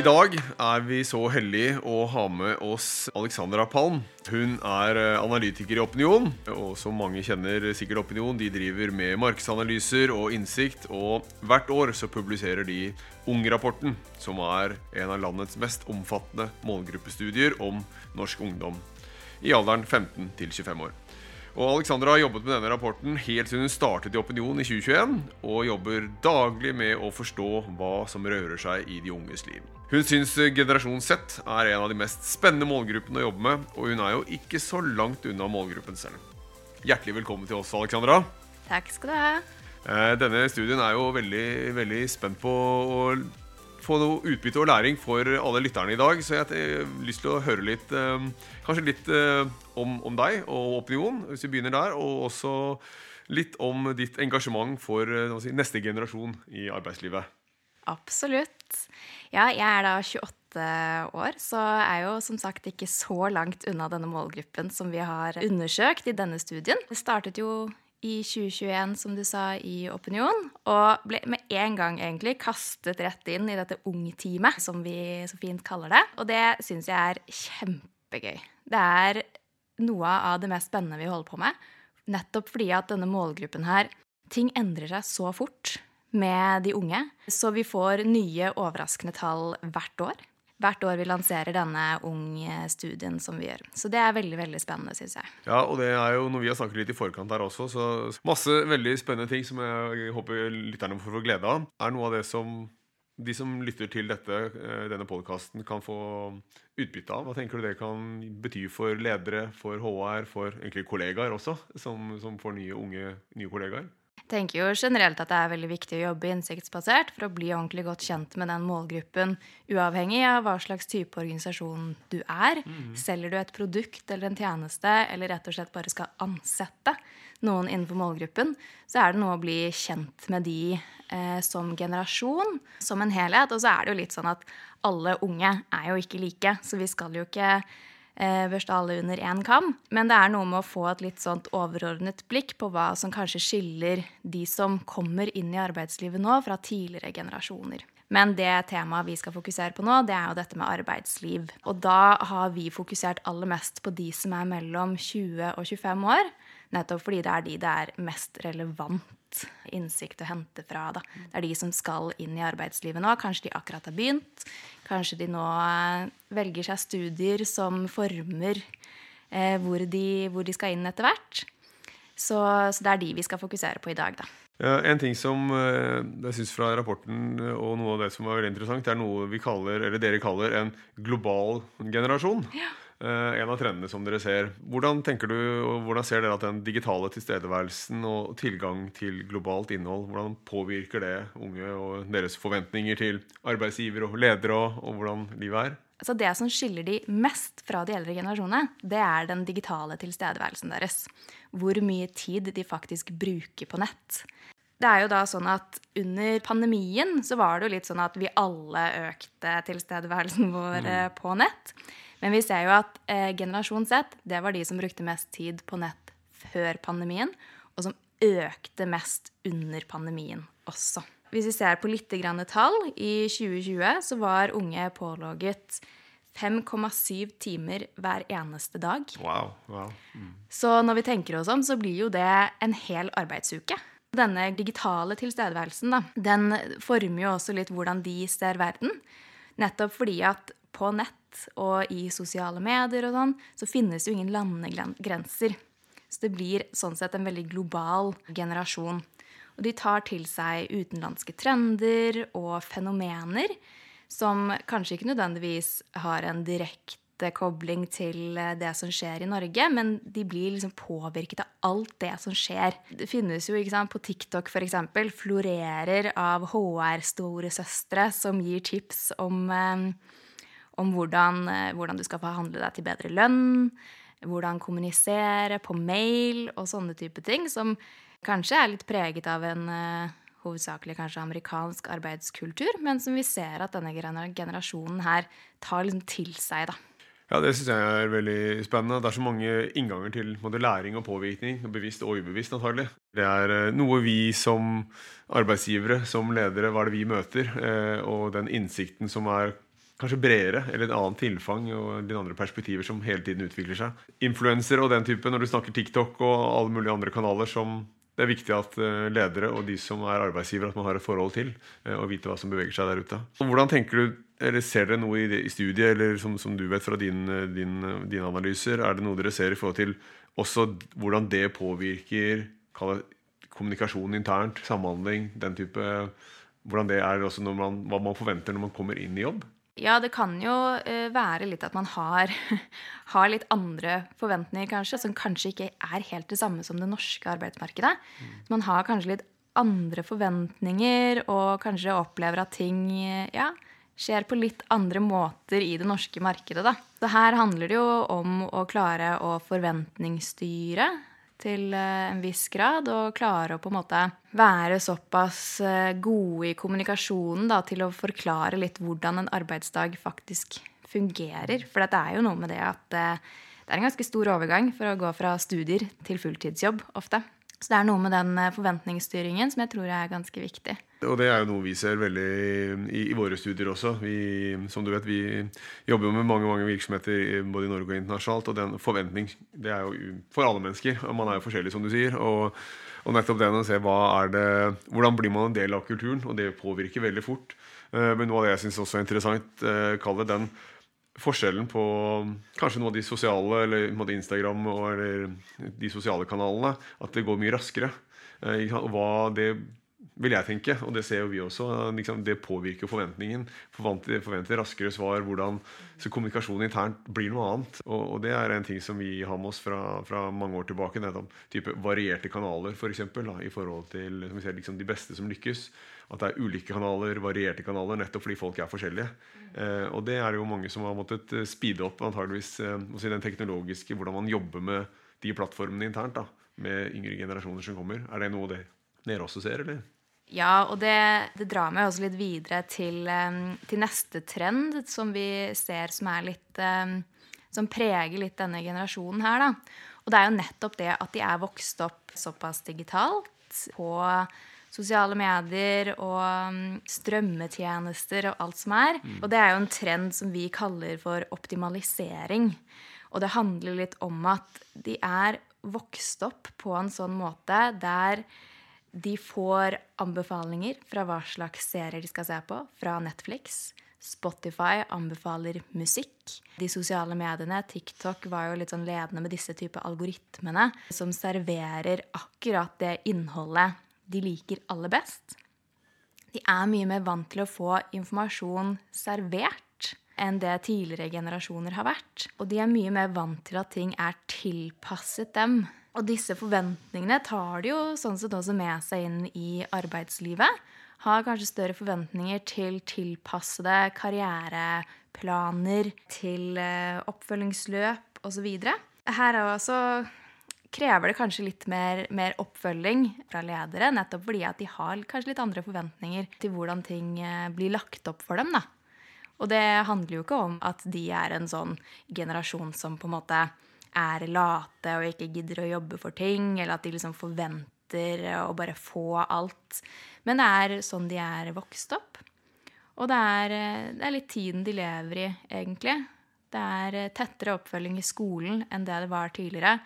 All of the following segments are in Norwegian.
I dag er vi så heldige å ha med oss Alexandra Palm. Hun er eh, analytiker i Opinion, og som mange kjenner sikkert Opinion, de driver med markedsanalyser og innsikt, og hvert år så publiserer de Ung-rapporten, som er en av landets mest omfattende målgruppestudier om norsk ungdom i alderen 15 til 25 år. Og Alexandra har jobbet med denne rapporten helt siden hun startet i Opinion i 2021, og jobber daglig med å forstå hva som rører seg i de unges liv. Hun syns generasjon Z er en av de mest spennende målgruppene å jobbe med, og hun er jo ikke så langt unna målgruppen selv. Hjertelig velkommen til oss, Alexandra. Takk skal du ha. Eh, Denne studien er jo veldig, veldig spent på å få noe utbytte og læring for alle lytterne i dag. Så jeg har lyst til å høre litt eh, Kanskje litt eh, om, om deg og opinion, hvis vi begynner der. Og også litt om ditt engasjement for si, neste generasjon i arbeidslivet. Absolutt. Ja, jeg er da 28 år, så er jo som sagt ikke så langt unna denne målgruppen som vi har undersøkt i denne studien. Det startet jo i 2021, som du sa, i Opinion, og ble med en gang egentlig kastet rett inn i dette ungteamet, som vi så fint kaller det. Og det syns jeg er kjempegøy. Det er noe av det mest spennende vi holder på med, nettopp fordi at denne målgruppen her Ting endrer seg så fort med de unge, så vi får nye overraskende tall hvert år. Hvert år vi lanserer denne ung-studien som vi gjør. Så det er veldig veldig spennende, syns jeg. Ja, og det er jo noe vi har snakket litt i forkant her også, så masse veldig spennende ting som jeg håper lytterne får få glede av. Er noe av det som de som lytter til dette, eh, denne podkasten, kan få utbytte av? Hva tenker du det kan bety for ledere, for HR, for egentlig kollegaer også, som, som får nye unge nye kollegaer? Tenker jo generelt at det er veldig viktig å jobbe innsiktsbasert for å bli ordentlig godt kjent med den målgruppen, uavhengig av hva slags type organisasjon du er. Selger du et produkt eller en tjeneste, eller rett og slett bare skal ansette noen innenfor målgruppen, så er det noe å bli kjent med de eh, som generasjon, som en helhet. Og så er det jo litt sånn at alle unge er jo ikke like, så vi skal jo ikke eh, børste alle under én kam. Men det er noe med å få et litt sånt overordnet blikk på hva som kanskje skiller de som kommer inn i arbeidslivet nå, fra tidligere generasjoner. Men det temaet vi skal fokusere på nå, det er jo dette med arbeidsliv. Og da har vi fokusert aller mest på de som er mellom 20 og 25 år. Nettopp fordi det er de det er mest relevant innsikt å hente fra. Da. Det er de som skal inn i arbeidslivet nå. Kanskje de akkurat har begynt. Kanskje de nå eh, velger seg studier som former eh, hvor, de, hvor, de, skal inn etter hvert. Så, så, det er de vi skal fokusere på i dag, da. Ja, en ting som eh, jeg synes fra rapporten og noe av det som var veldig interessant, det er noe vi kaller, eller dere kaller en global generasjon. Ja. En av trendene som dere ser. Hvordan tenker du, og hvordan ser dere at den digitale tilstedeværelsen og tilgang til globalt innhold, hvordan påvirker det unge og deres forventninger til arbeidsgiver og ledere, og, og hvordan livet er? Altså det som skiller de mest fra de eldre generasjonene, det er den digitale tilstedeværelsen deres. Hvor mye tid de faktisk bruker på nett. Det er jo da sånn at Under pandemien så var det jo litt sånn at vi alle økte tilstedeværelsen vår mm. på nett. Men vi ser jo at eh, generasjon Z det var de som brukte mest tid på nett før pandemien, og som økte mest under pandemien også. Hvis vi ser på litt tall, i 2020 så var unge pålogget 5,7 timer hver eneste dag. Wow, wow. Mm. Så når vi tenker oss om, så blir jo det en hel arbeidsuke. Denne digitale tilstedeværelsen da, den former jo også litt hvordan de ser verden. Nettopp fordi at på nett og i sosiale medier og sånn, så finnes jo ingen landegrenser. Så det blir sånn sett en veldig global generasjon. Og de tar til seg utenlandske trender og fenomener som kanskje ikke nødvendigvis har en direkte kobling til det som skjer i Norge, men de blir liksom påvirket av alt det som skjer. Det finnes jo ikke sant, på TikTok f.eks. florerer av HR-storesøstre som gir tips om eh, om hvordan, eh, hvordan, du skal forhandle deg til bedre lønn, hvordan kommunisere på mail og sånne type ting, som kanskje er litt preget av en uh, hovedsakelig kanskje amerikansk arbeidskultur, men som vi ser at denne generasjonen her tar liksom til seg. da. Ja, Det syns jeg er veldig spennende. Det er så mange innganger til både læring og påvirkning. Bevisst og ubevisst, antagelig. Det er eh, noe vi som arbeidsgivere, som ledere, hva er det vi møter? Og den innsikten som er kanskje bredere, eller et annet tilfang og litt andre perspektiver som hele tiden utvikler seg. Influensere og den type, når du snakker TikTok og alle mulige andre kanaler som det er viktig at eh, ledere og de som er arbeidsgivere, at man har et forhold til eh, og vite hva som beveger seg der ute. Hvordan tenker du, eller Ser dere noe i, studiet eller som, som, du vet fra dine din, din analyser? Er det noe dere ser i forhold til også hvordan det påvirker kommunikasjon internt, samhandling, den type Hvordan det er også man, hva man forventer når man kommer inn i jobb? Ja, det kan jo uh, være litt at man har, har, litt andre forventninger, kanskje, som kanskje ikke er helt det samme som det norske arbeidsmarkedet. Mm. Man har kanskje litt andre forventninger, og kanskje opplever at ting ja, skjer på litt andre måter i det norske markedet. Da. Så her handler det jo om å klare å forventningsstyre til eh, en viss grad. Og klare å på en måte være såpass eh, gode i kommunikasjonen da, til å forklare litt hvordan en arbeidsdag faktisk fungerer. For det er jo noe med det at eh, det er en ganske stor overgang for å gå fra studier til fulltidsjobb ofte. Så det er noe med den forventningsstyringen som jeg tror er ganske viktig. Og det er jo noe vi ser veldig i, i våre studier også. Vi, som du vet, vi jobber jo med mange mange virksomheter både i Norge og internasjonalt. Og den forventning det er jo for alle mennesker. og Man er jo forskjellig, som du sier. Og, og nettopp den å se hva er det, hvordan blir man en del av kulturen. Og det påvirker veldig fort. Eh, men noe av det jeg syns også er interessant, eh, kall det den forskjellen på kanskje noe av de sosiale, eller Instagram og, eller de sosiale kanalene. At det går mye raskere. Eh, hva det vil jeg tenke, og det ser jo vi også. Liksom, det påvirker forventningen. Forventer, forventer raskere svar. hvordan så Kommunikasjon internt blir noe annet. Og, og, det er en ting som vi har med oss fra, fra mange år tilbake. Nettopp type varierte kanaler, for eksempel, i forhold til som vi ser, liksom, de beste som lykkes. At det er ulike kanaler, varierte kanaler, nettopp fordi folk er forskjellige. Eh, og det er jo mange som har måttet eh, speede opp antageligvis eh, den teknologiske, hvordan man jobber med de plattformene internt. da, Med yngre generasjoner som kommer. Er det noe dere også ser, eller? Ja, og det, det, drar meg også litt videre til, til, neste trend som vi ser som er litt Som preger litt denne generasjonen her, da. Og det er jo nettopp det at de er vokst opp såpass digitalt på sosiale medier og strømmetjenester og alt som er. Mm. Og det er jo en trend som vi kaller for optimalisering. Og det handler litt om at de er vokst opp på en sånn måte der de får anbefalinger fra hva slags serier de skal se på, fra Netflix. Spotify anbefaler musikk. De sosiale mediene, TikTok, var jo litt sånn ledende med disse type algoritmene som serverer akkurat det innholdet de liker aller best. De er mye mer vant til å få informasjon servert enn det tidligere generasjoner har vært. Og de er mye mer vant til at ting er tilpasset dem. Og disse forventningene tar de jo sånn sett også med seg inn i arbeidslivet. Har kanskje større forventninger til tilpassede karriereplaner, til eh, oppfølgingsløp osv. Her er også krever det kanskje litt mer, mer, oppfølging fra ledere, nettopp fordi at de har kanskje litt andre forventninger til hvordan ting eh, blir lagt opp for dem. da. Og det handler jo ikke om at de er en sånn generasjon som på en måte er late og ikke gidder å jobbe for ting, eller at de liksom forventer å bare få alt. Men det er sånn de er vokst opp. Og det er, det er litt tiden de lever i, egentlig. Det er tettere oppfølging i skolen enn det det var tidligere.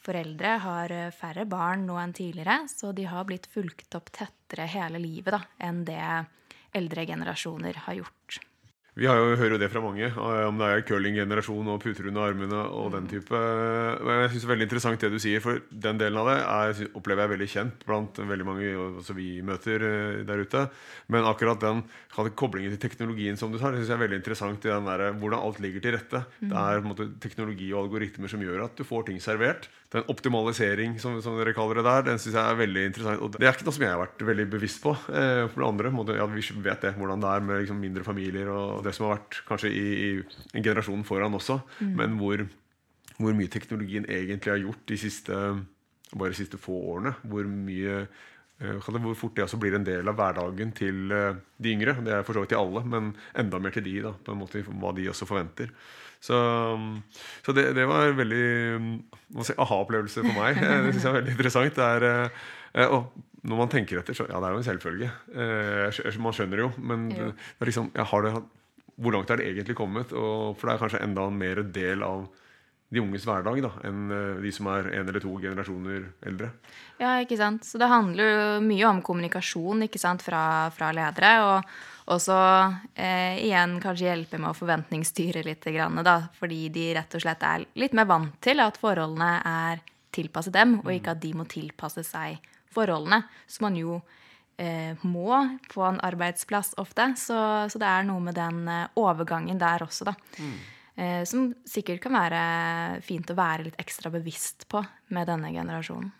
Foreldre har færre barn nå enn tidligere, så de har blitt fulgt opp tettere hele livet da, enn det eldre generasjoner har gjort. Vi har jo, hører jo det fra mange, eh, om det er curlinggenerasjon og puter under armene og den mm. type. Men jeg synes det er veldig interessant det du sier, for den delen av det er, opplever jeg veldig kjent blant veldig mange også vi møter eh, der ute. Men akkurat den koblingen til teknologien som du tar, synes jeg er veldig interessant i den der, hvordan alt ligger til rette. Det er måte, teknologi og algoritmer som gjør at du får ting servert. Den optimalisering, som, som dere kaller det der, den synes jeg er veldig interessant. Og det er ikke noe som jeg har vært veldig bevisst på. Eh, for det andre, måte, ja, Vi vet det, hvordan det er med liksom, mindre familier og det som har vært kanskje i, i generasjonen foran også, mm. men hvor, hvor, mye teknologien egentlig har gjort de siste, bare de siste få årene. Hvor mye uh, hvor fort det også blir en del av hverdagen til uh, de yngre. Det er for så vidt til alle, men enda mer til de, da, på en måte hva de også forventer. Så, så det, det, var en veldig si, aha-opplevelse for meg. Det syns jeg er veldig interessant. Det er, og når man tenker etter, så ja, det er jo en selvfølge. man skjønner jo, men. Det liksom, ja, har det hvor langt er det egentlig kommet? Og, for det er kanskje enda mer en del av de unges hverdag da, enn eh, de som er en eller to generasjoner eldre. Ja, ikke sant. Så det handler jo mye om kommunikasjon ikke sant, fra, fra ledere. Og også eh, igjen kanskje hjelpe med å forventningsstyre litt, grann, da, fordi de rett og slett er litt mer vant til at forholdene er tilpasset dem, og ikke at de må tilpasse seg forholdene. Som man jo må på en arbeidsplass ofte. Så, så, det er noe med den eh, overgangen der også, da. Mm. Eh, som sikkert kan være fint å være litt ekstra bevisst på med denne generasjonen.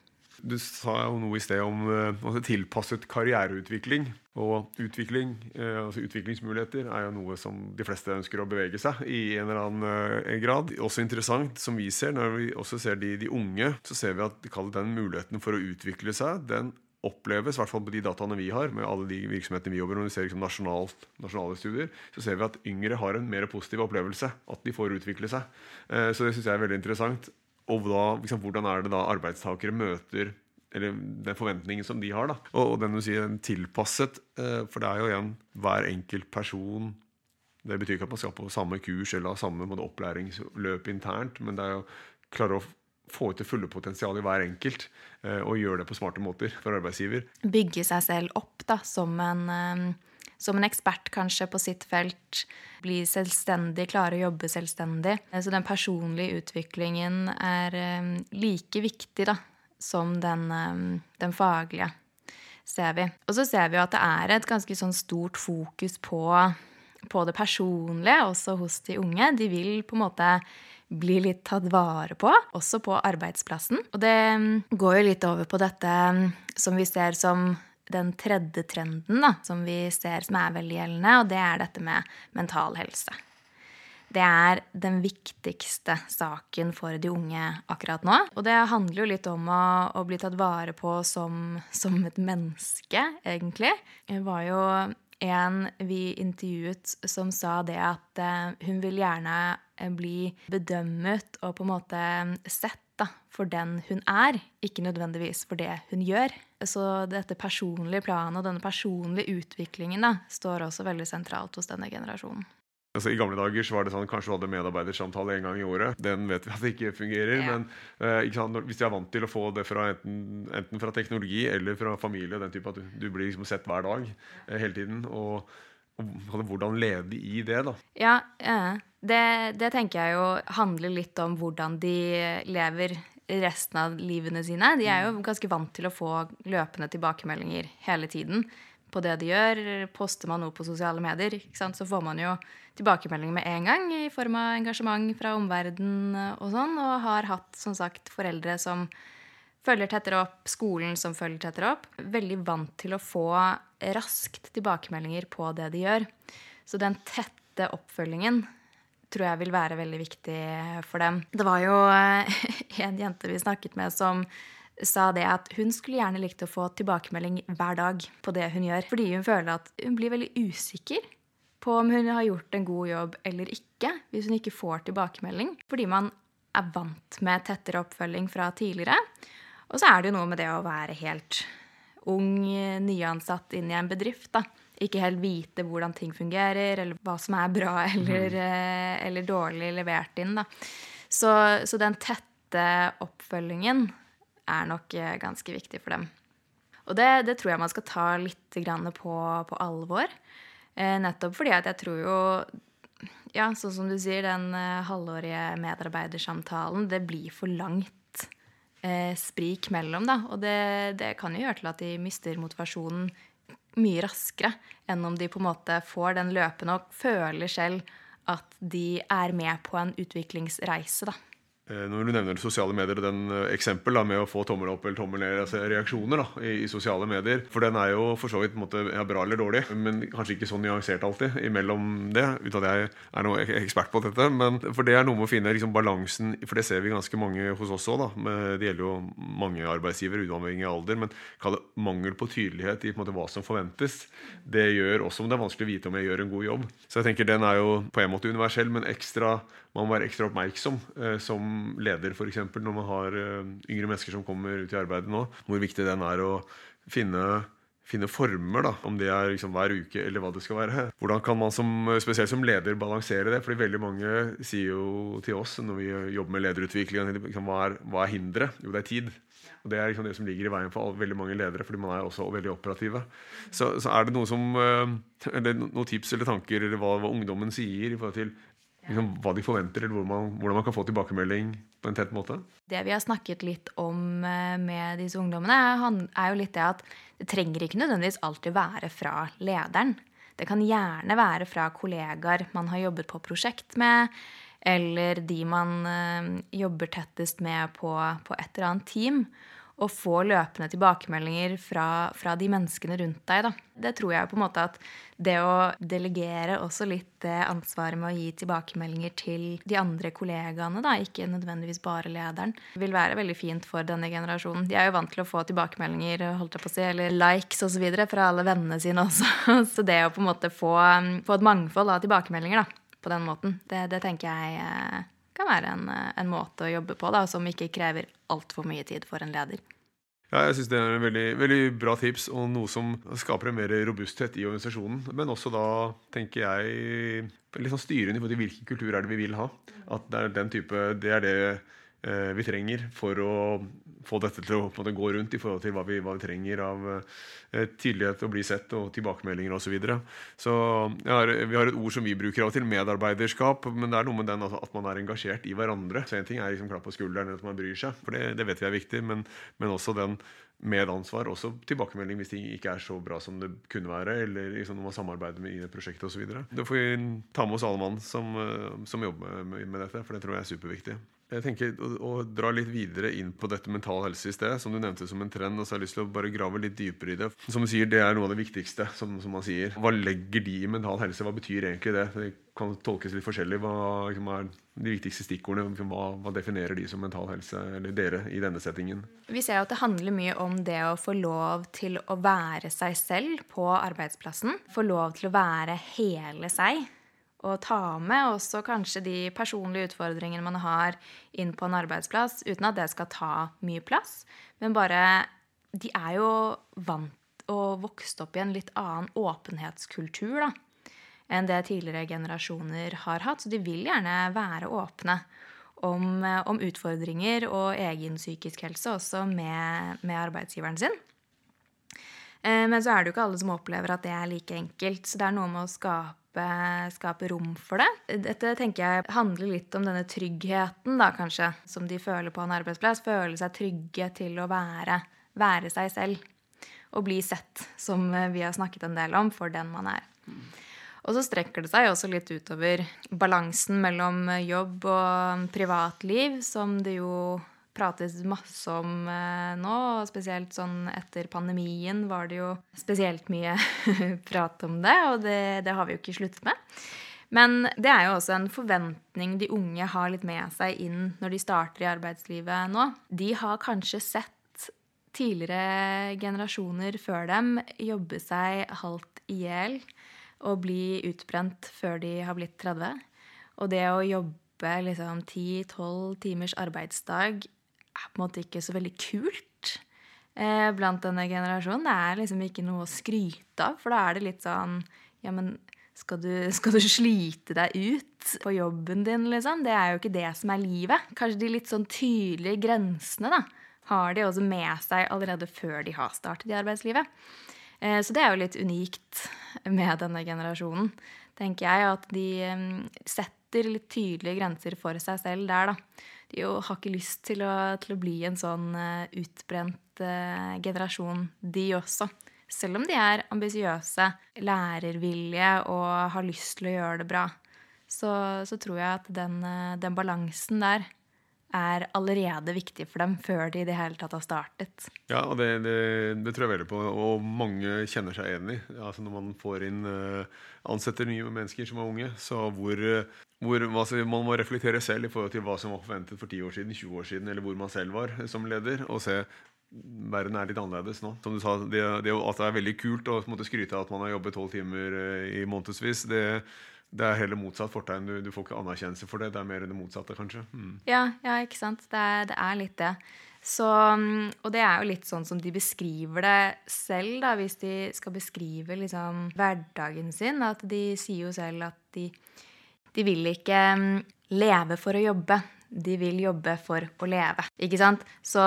Du sa jo noe i sted om eh, altså tilpasset karriereutvikling. Og utvikling, eh, altså utviklingsmuligheter er jo noe som de fleste ønsker å bevege seg i en eller annen grad. Også interessant, som vi ser, når vi også ser de, de unge, så ser vi at den muligheten for å utvikle seg, den oppleves, i hvert fall på de dataene vi har, med alle de virksomhetene vi jobber når vi ser liksom nasjonalt, nasjonale studier, så ser vi at yngre har en mer positiv opplevelse. At de får utvikle seg. Eh, så det syns jeg er veldig interessant. Og da, liksom, hvordan er det da arbeidstakere møter eller den forventningen som de har. da. Og, og den du sier, tilpasset. Eh, for det er jo igjen hver enkelt person Det betyr ikke at man skal på samme kurs eller ha samme opplæringsløp internt, men det er jo klare å få ut det fulle potensialet i hver enkelt eh, og gjøre det på smarte måter for arbeidsgiver. Bygge seg selv opp da, som en, eh, som en ekspert kanskje på sitt felt. Bli selvstendig, klare å jobbe selvstendig. Eh, så den personlige utviklingen er like viktig da, som den, den faglige, ser vi. Og så ser vi jo at det er et ganske sånn stort fokus på, på det personlige også hos de unge. De vil på en måte blir litt tatt vare på, også på arbeidsplassen. Og det mm, går jo litt over på dette mm, som vi ser som den tredje trenden, da, som vi ser som er veldig gjeldende, og det er dette med mental helse. Det er den viktigste saken for de unge akkurat nå. Og det handler jo litt om å, å bli tatt vare på som, som et menneske, egentlig. Det var jo en vi intervjuet som sa det at uh, hun vil gjerne bli bedømmet og på en måte sett da, for den hun er, ikke nødvendigvis for det hun gjør. Så dette personlige planet og denne personlige utviklingen da, står også veldig sentralt hos denne generasjonen. Altså, I gamle dager så var det sånn kanskje du hadde medarbeidersamtale en gang i året. Den vet vi at det ikke fungerer. Ja. Men uh, hvis de er vant til å få det fra enten, enten, fra teknologi eller fra familie, den type at du, du blir liksom sett hver dag uh, hele tiden, og, og, hvordan de i det, da. Ja, det, det, tenker jeg jo handler litt om hvordan de lever resten av livene sine. De er jo mm. ganske vant til å få løpende tilbakemeldinger hele tiden på det de gjør. Poster man noe på sosiale medier, så får man jo tilbakemeldinger med en gang i form av engasjement fra omverdenen og sånn, og har hatt som sagt foreldre som følger tettere opp, skolen som følger tettere opp. Veldig vant til å få raskt tilbakemeldinger på det de gjør. Så den tette oppfølgingen tror jeg vil være veldig viktig for dem. Det var jo en jente vi snakket med som sa det at hun skulle gjerne likt å få tilbakemelding hver dag på det hun gjør. Fordi hun føler at hun blir veldig usikker på om hun har gjort en god jobb eller ikke hvis hun ikke får tilbakemelding. Fordi man er vant med tettere oppfølging fra tidligere. Og så er det jo noe med det å være helt ung, nyansatt inn i en bedrift. da. Ikke helt vite hvordan ting fungerer, eller hva som er bra eller, mm. eller dårlig levert inn. da. Så, så den tette oppfølgingen er nok eh, ganske viktig for dem. Og det, det tror jeg man skal ta litt på, på alvor. Eh, nettopp fordi at jeg tror jo Ja, sånn som du sier, den eh, halvårige medarbeidersamtalen, det blir for langt eh, sprik mellom, da. Og det, det kan jo gjøre til at de mister motivasjonen mye raskere enn om de på en måte får den løpende og føler selv at de er med på en utviklingsreise, da. Eh, når du nevner sosiale medier og den eh, eksempel da, med å få tommel opp eller tommel ned, altså reaksjoner da, i, i, sosiale medier For den er jo for så vidt måte, ja, bra eller dårlig, men kanskje ikke så nyansert alltid imellom det. Uten at jeg er noe ekspert på dette. Men for det er noe med å finne liksom, balansen For det ser vi ganske mange hos oss òg. Det gjelder jo mange arbeidsgivere, uavhengig av alder. Men mangel på tydelighet i på måte, hva som forventes. Det gjør også om det er vanskelig å vite om jeg gjør en god jobb. Så jeg tenker den er jo på en måte universell, men ekstra man må være ekstra oppmerksom eh, som leder, f.eks. når man har eh, yngre mennesker som kommer ut i arbeidet nå. Hvor viktig den er å finne finne former, da, om det er liksom hver uke eller hva det skal være. Hvordan kan man som, spesielt som leder balansere det? Fordi veldig mange sier jo til oss når vi jobber med lederutvikling, liksom, hva er, hva er hinderet? Jo, det er tid. Og Det er liksom det som ligger i veien for veldig mange ledere, fordi man er også veldig operative. Så, så er det noe som, eh, noen tips eller tanker eller hva, hva ungdommen sier i forhold til liksom, hva de forventer, eller hvordan man, hvordan man kan få tilbakemelding på en tett måte? Det vi har snakket litt om eh, med disse ungdommene, er jo litt det at det trenger ikke nødvendigvis alltid være fra lederen. Det kan gjerne være fra kollegaer man har jobbet på prosjekt med, eller de man eh, jobber tettest med på, på et eller annet team å få løpende tilbakemeldinger fra, fra, de menneskene rundt deg. Da. Det tror jeg på en måte at det å delegere også litt det ansvaret med å gi tilbakemeldinger til de andre kollegaene, da, ikke nødvendigvis bare lederen, vil være veldig fint for denne generasjonen. De er jo vant til å få tilbakemeldinger holdt jeg på å si, eller likes osv. fra alle vennene sine også. Så det å på en måte få, få et mangfold av tilbakemeldinger da, på den måten, det, det tenker jeg eh, kan være en, en, måte å jobbe på da, som ikke krever altfor mye tid for en leder. Ja, jeg synes Det er en veldig, veldig, bra tips, og noe som skaper en mer robusthet i organisasjonen. Men også da, tenker jeg, litt sånn styrende på hvilken kultur er det vi vil ha. At det er den type, det er det vi trenger for å få dette til å gå rundt i forhold til hva vi, hva vi trenger av eh, tydelighet og bli sett og tilbakemeldinger osv. Så, videre. så har, vi har et ord som vi bruker av og til, medarbeiderskap. Men det er noe med den altså, at man er engasjert i hverandre. Så En ting er liksom klapp på skulderen, at man bryr seg, for det, det vet vi er viktig. Men, men også den medansvar, også tilbakemelding hvis ting ikke er så bra som det kunne være, eller liksom når man samarbeider med i det prosjektet osv. Da får vi ta med oss alle mann som, eh, som jobber med, med dette, for det tror jeg er superviktig. Jeg tenker å, å, dra litt videre inn på dette mental helse i sted, som du nevnte som en trend. og så har jeg lyst til å bare grave litt dypere i det. Som du sier, Det er noe av det viktigste. som, som man sier. Hva legger de i mental helse? Hva betyr egentlig det? Det kan tolkes litt forskjellig. Hva liksom, er de viktigste stikkordene? Liksom, hva, hva, definerer de som mental helse, eller dere, i denne settingen? Vi ser at det handler mye om det å få lov til å være seg selv på arbeidsplassen. Få lov til å være hele seg å ta med også kanskje de personlige utfordringene man har inn på en arbeidsplass, uten at det skal ta mye plass. Men bare De er jo vant og vokst opp i en litt annen åpenhetskultur da, enn det tidligere generasjoner har hatt. Så de vil gjerne være åpne om, om utfordringer og egen psykisk helse også med, med arbeidsgiveren sin. Eh, men så er det jo ikke alle som opplever at det er like enkelt. Så det er noe med å skape skape, skape, rom for det. Dette tenker jeg handler litt om denne tryggheten da, kanskje, som de føler på en arbeidsplass. Føle seg trygge til å være, være seg selv. Og bli sett, som vi har snakket en del om, for den man er. Og så strekker det seg også litt utover balansen mellom jobb og privatliv, som det jo prates masse om eh, nå. og Spesielt sånn etter pandemien var det jo spesielt mye prat om det, og det, det, har vi jo ikke sluttet med. Men det er jo også en forventning de unge har litt med seg inn når de starter i arbeidslivet nå. De har kanskje sett tidligere generasjoner før dem jobbe seg halvt i hjel og bli utbrent før de har blitt 30. Og det å jobbe liksom 10-12 timers arbeidsdag er på en måte ikke så veldig kult eh, blant denne generasjonen. Det er liksom ikke noe å skryte av, for da er det litt sånn Ja, men skal du, skal du, slite deg ut på jobben din, liksom? Det er jo ikke det som er livet. Kanskje de litt sånn tydelige grensene da, har de også med seg allerede før de har startet i arbeidslivet. Eh, så det er jo litt unikt med denne generasjonen, tenker jeg. At de mm, setter litt tydelige grenser for seg selv der, da de jo har ikke lyst til å, til å bli en sånn uh, utbrent uh, generasjon, de også. Selv om de er ambisiøse, lærervillige og har lyst til å gjøre det bra, så, så tror jeg at den, uh, den balansen der er allerede viktig for dem før de i det hele tatt har startet. Ja, og det, det, det tror jeg veldig på, og mange kjenner seg enig i. Altså når man får inn ansetter nye mennesker som er unge, så hvor, hvor altså, man må reflektere selv i forhold til hva som var forventet for 10 år siden, 20 år siden, eller hvor man selv var som leder, og se verden er litt annerledes nå. Som du sa, det, det At det er veldig kult å skryte av at man har jobbet tolv timer uh, i månedsvis, det det er heller motsatt fortegn. Du, du, får ikke anerkjennelse for det. Det er mer det motsatte, kanskje. Mm. Ja, ja, ikke sant. Det er, det er, litt det. Så, mm, og det er jo litt sånn som de beskriver det selv, da, hvis de skal beskrive liksom, hverdagen sin. At de sier jo selv at de, de vil ikke mm, leve for å jobbe. De vil jobbe for å leve. Ikke sant? Så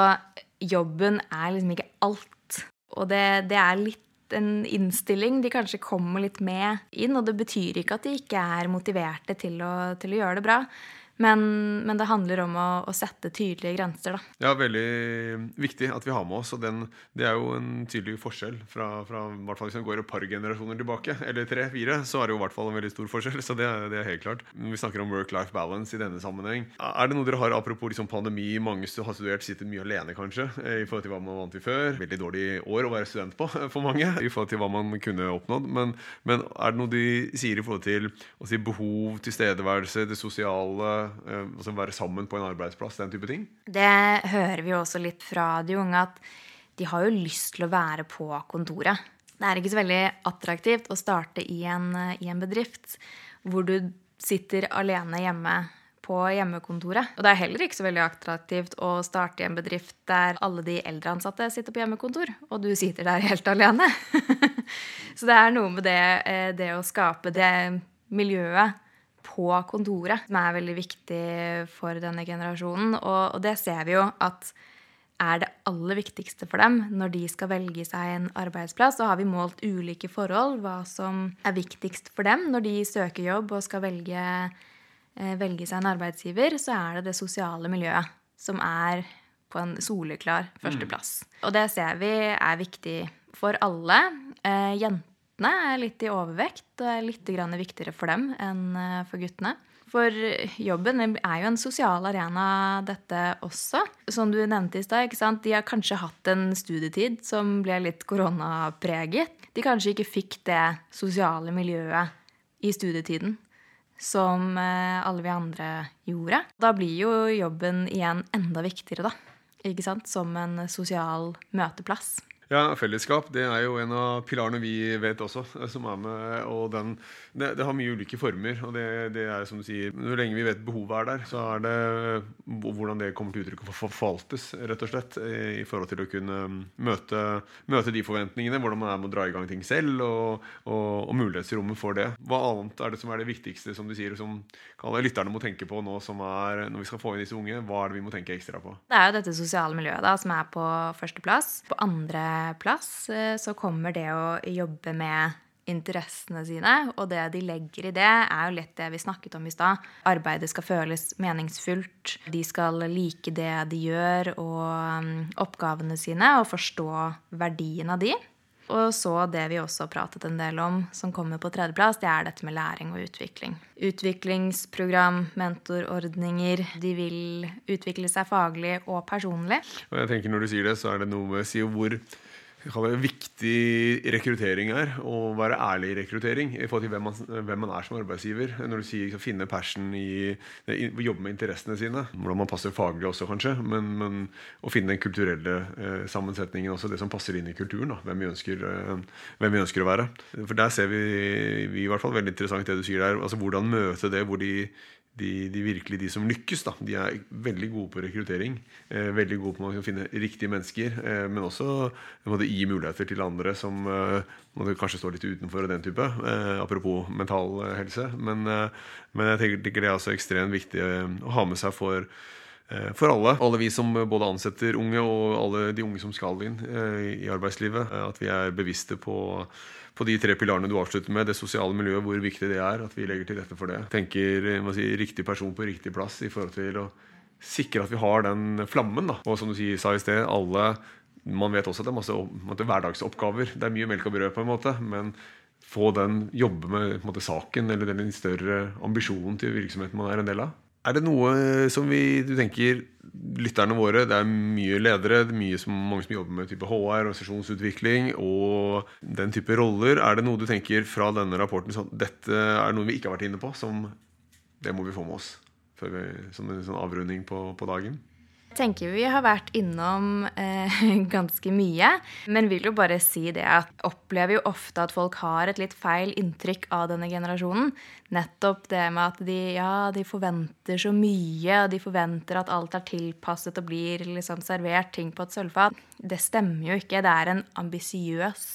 jobben er liksom ikke alt. Og det, det er litt en innstilling de kanskje kommer litt med inn. Og det betyr ikke at de ikke er motiverte til å, til å gjøre det bra. Men, men, det handler om å, å, sette tydelige grenser. Da. Ja, veldig viktig at vi har med oss. Og den, det er jo en tydelig forskjell fra, fra hvert fall hvis man går et par generasjoner tilbake, eller tre-fire, så er det jo i hvert fall en veldig stor forskjell. Så det, det er helt klart. Vi snakker om work-life balance i denne sammenheng, er det noe dere har apropos liksom pandemi, mange har studert, sitter mye alene kanskje, eh, i forhold til hva man vant til før? Veldig dårlig år å være student på for mange, i forhold til hva man kunne oppnådd. Men, men er det noe de sier i forhold til si, behov, tilstedeværelse, det sosiale? Eh, altså være sammen på en arbeidsplass, den type ting? Det hører vi jo også litt fra de unge, at de har jo lyst til å være på kontoret. Det er ikke så veldig attraktivt å starte i en, i en bedrift hvor du sitter alene hjemme på hjemmekontoret. Og det er heller ikke så veldig attraktivt å starte i en bedrift der alle de eldre ansatte sitter på hjemmekontor, og du sitter der helt alene. så det er noe med det, eh, det å skape det miljøet på kontoret, som er veldig viktig for denne generasjonen. Og, og, det ser vi jo at er det aller viktigste for dem når de skal velge seg en arbeidsplass. Så har vi målt ulike forhold, hva som er viktigst for dem når de søker jobb og skal velge, eh, velge seg en arbeidsgiver. Så er det det sosiale miljøet som er på en soleklar førsteplass. Mm. Og det ser vi er viktig for alle. Eh, jenter jentene er litt i overvekt og er litt viktigere for dem enn eh, for guttene. For jobben er jo en sosial arena, dette også. Som du nevnte i stad, de har kanskje hatt en studietid som ble litt koronapreget. De kanskje ikke fikk det sosiale miljøet i studietiden som eh, alle vi andre gjorde. Da blir jo jobben igjen enda viktigere, da. Ikke sant? Som en sosial møteplass. Ja, fellesskap det er jo en av pilarene vi vet også, eh, som er med. og den, det, det, har mye ulike former. og det, det, er som du sier, Hvor lenge vi vet behovet er der, så er det hvordan det kommer til uttrykk og forvaltes, rett og slett, i forhold til å kunne møte, møte de forventningene. Hvordan man er med å dra i gang ting selv, og, og, og mulighetsrommet for det. Hva annet er det som er det viktigste, som du sier, som lytterne må tenke på nå som er, når vi skal få inn disse unge? Hva er det vi må tenke ekstra på? Det er jo dette sosiale miljøet da, som er på førsteplass. På andre plass, eh, så kommer det å jobbe med interessene sine, og det de legger i det, er jo lett det vi snakket om i stad. Arbeidet skal føles meningsfullt. De skal like det de gjør, og mm, oppgavene sine, og forstå verdien av de. Og så det vi også har pratet en del om, som kommer på tredjeplass, det er dette med læring og utvikling. Utviklingsprogram, mentorordninger. De vil utvikle seg faglig og personlig. Og jeg tenker Når du sier det, så er det noe med å si hvor viktig rekruttering er å være ærlig i rekruttering i forhold til hvem man, hvem man er som arbeidsgiver. Når du sier finne passion i, i jobbe med interessene sine. Hvordan man passer faglig også, kanskje. Men, men å finne den kulturelle eh, sammensetningen også. Det som passer inn i kulturen. Da, hvem, vi ønsker, eh, hvem vi ønsker å være. For der ser vi, vi i hvert fall veldig interessant det du sier der. altså Hvordan møte det hvor de de, de, virkelig de som lykkes. da, De er veldig gode på rekruttering. Eh, veldig gode på å finne riktige mennesker. Eh, men også måtte gi muligheter til andre som eh, måtte kanskje står litt utenfor. den type, eh, Apropos mental eh, helse. Men, eh, men, jeg tenker det er også ekstremt viktig å ha med seg for for alle. Alle vi som både ansetter unge, og alle de unge som skal inn i arbeidslivet. At vi er bevisste på på de tre pilarene du avslutter med, det sosiale miljøet, hvor viktig det er. At vi legger til rette for det. Tenker si, riktig person på riktig plass i forhold til å sikre at vi har den flammen. Da. Og som du sa i sted, alle Man vet også at det er masse måte, hverdagsoppgaver. Det er mye melk og brød, på en måte. men få den jobbe med måte, saken eller den større ambisjonen til virksomheten man er en del av. Er det noe som vi, du tenker lytterne våre Det er mye ledere, det er mye som, mange som jobber med type HR, organisasjonsutvikling og den type roller. Er det noe du tenker fra denne rapporten sånn, dette er noe vi ikke har vært inne på, som det må vi få med oss vi, som en sånn avrunding på, på dagen? Tenker vi har vært innom eh, ganske mye, men vil jo bare si det at opplever jo ofte at folk har et litt feil inntrykk av denne generasjonen. Nettopp det med at de, ja, de forventer så mye, og de forventer at alt er tilpasset og blir liksom servert ting på et sølvfat. Det stemmer jo ikke. Det er en ambisiøs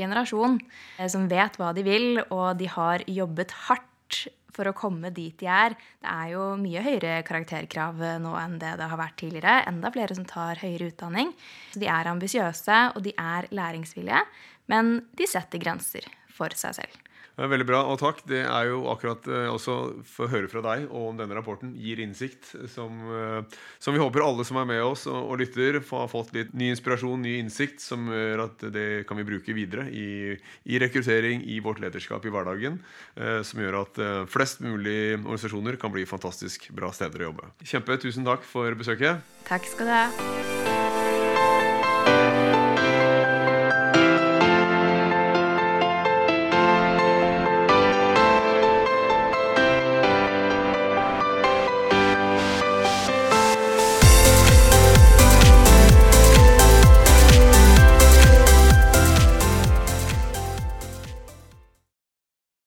generasjon eh, som vet hva de vil, og de har jobbet hardt for å komme dit de er. Det er jo mye høyere karakterkrav nå enn det det har vært tidligere. Enda flere som tar høyere utdanning. Så de er ambisiøse, og de er læringsvillige. Men de setter grenser for seg selv. Veldig bra, og takk. Det er jo akkurat eh, også for å høre fra deg og om denne rapporten gir innsikt, som, eh, som vi håper alle som er med oss og, og lytter, har fått litt ny inspirasjon, ny innsikt, som gjør at det kan vi bruke videre i, i rekruttering, i vårt lederskap i hverdagen. Eh, som gjør at flest mulig organisasjoner kan bli fantastisk bra steder å jobbe. Kjempe, tusen takk for besøket. Takk skal du ha.